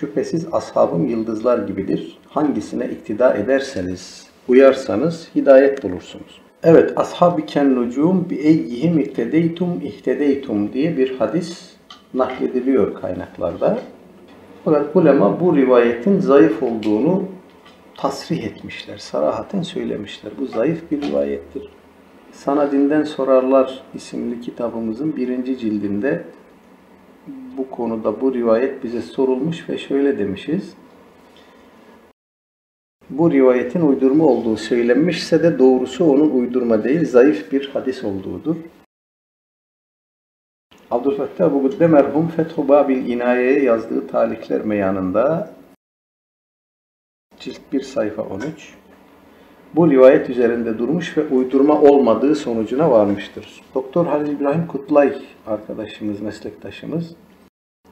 Şüphesiz ashabım yıldızlar gibidir. Hangisine iktida ederseniz, uyarsanız hidayet bulursunuz. Evet, ashab-ı kennucum bi eyyihim ihtedeytum ihtedeytum diye bir hadis naklediliyor kaynaklarda. Fakat ulema bu rivayetin zayıf olduğunu tasrih etmişler, sarahaten söylemişler. Bu zayıf bir rivayettir. Sana Dinden Sorarlar isimli kitabımızın birinci cildinde bu konuda bu rivayet bize sorulmuş ve şöyle demişiz. Bu rivayetin uydurma olduğu söylenmişse de doğrusu onun uydurma değil, zayıf bir hadis olduğudur. Abdülfettah Bugudde merhum Fethu Babil İnaye'ye yazdığı talikler meyanında cilt 1 sayfa 13 bu rivayet üzerinde durmuş ve uydurma olmadığı sonucuna varmıştır. Doktor Halil İbrahim Kutlay arkadaşımız, meslektaşımız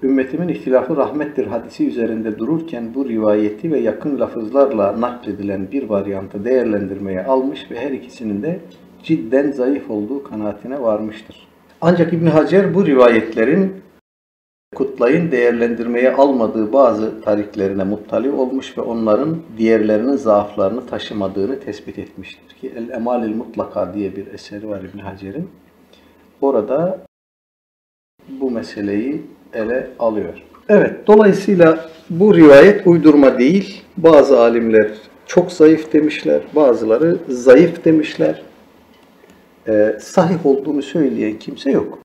Ümmetimin ihtilafı rahmettir hadisi üzerinde dururken bu rivayeti ve yakın lafızlarla nakledilen bir varyantı değerlendirmeye almış ve her ikisinin de cidden zayıf olduğu kanaatine varmıştır. Ancak İbn Hacer bu rivayetlerin Kutlay'ın değerlendirmeye almadığı bazı tariklerine muttali olmuş ve onların diğerlerinin zaaflarını taşımadığını tespit etmiştir. Ki El Emalil Mutlaka diye bir eseri var İbn Hacer'in. Orada bu meseleyi ele alıyor. Evet, dolayısıyla bu rivayet uydurma değil. Bazı alimler çok zayıf demişler, bazıları zayıf demişler. Ee, sahih olduğunu söyleyen kimse yok.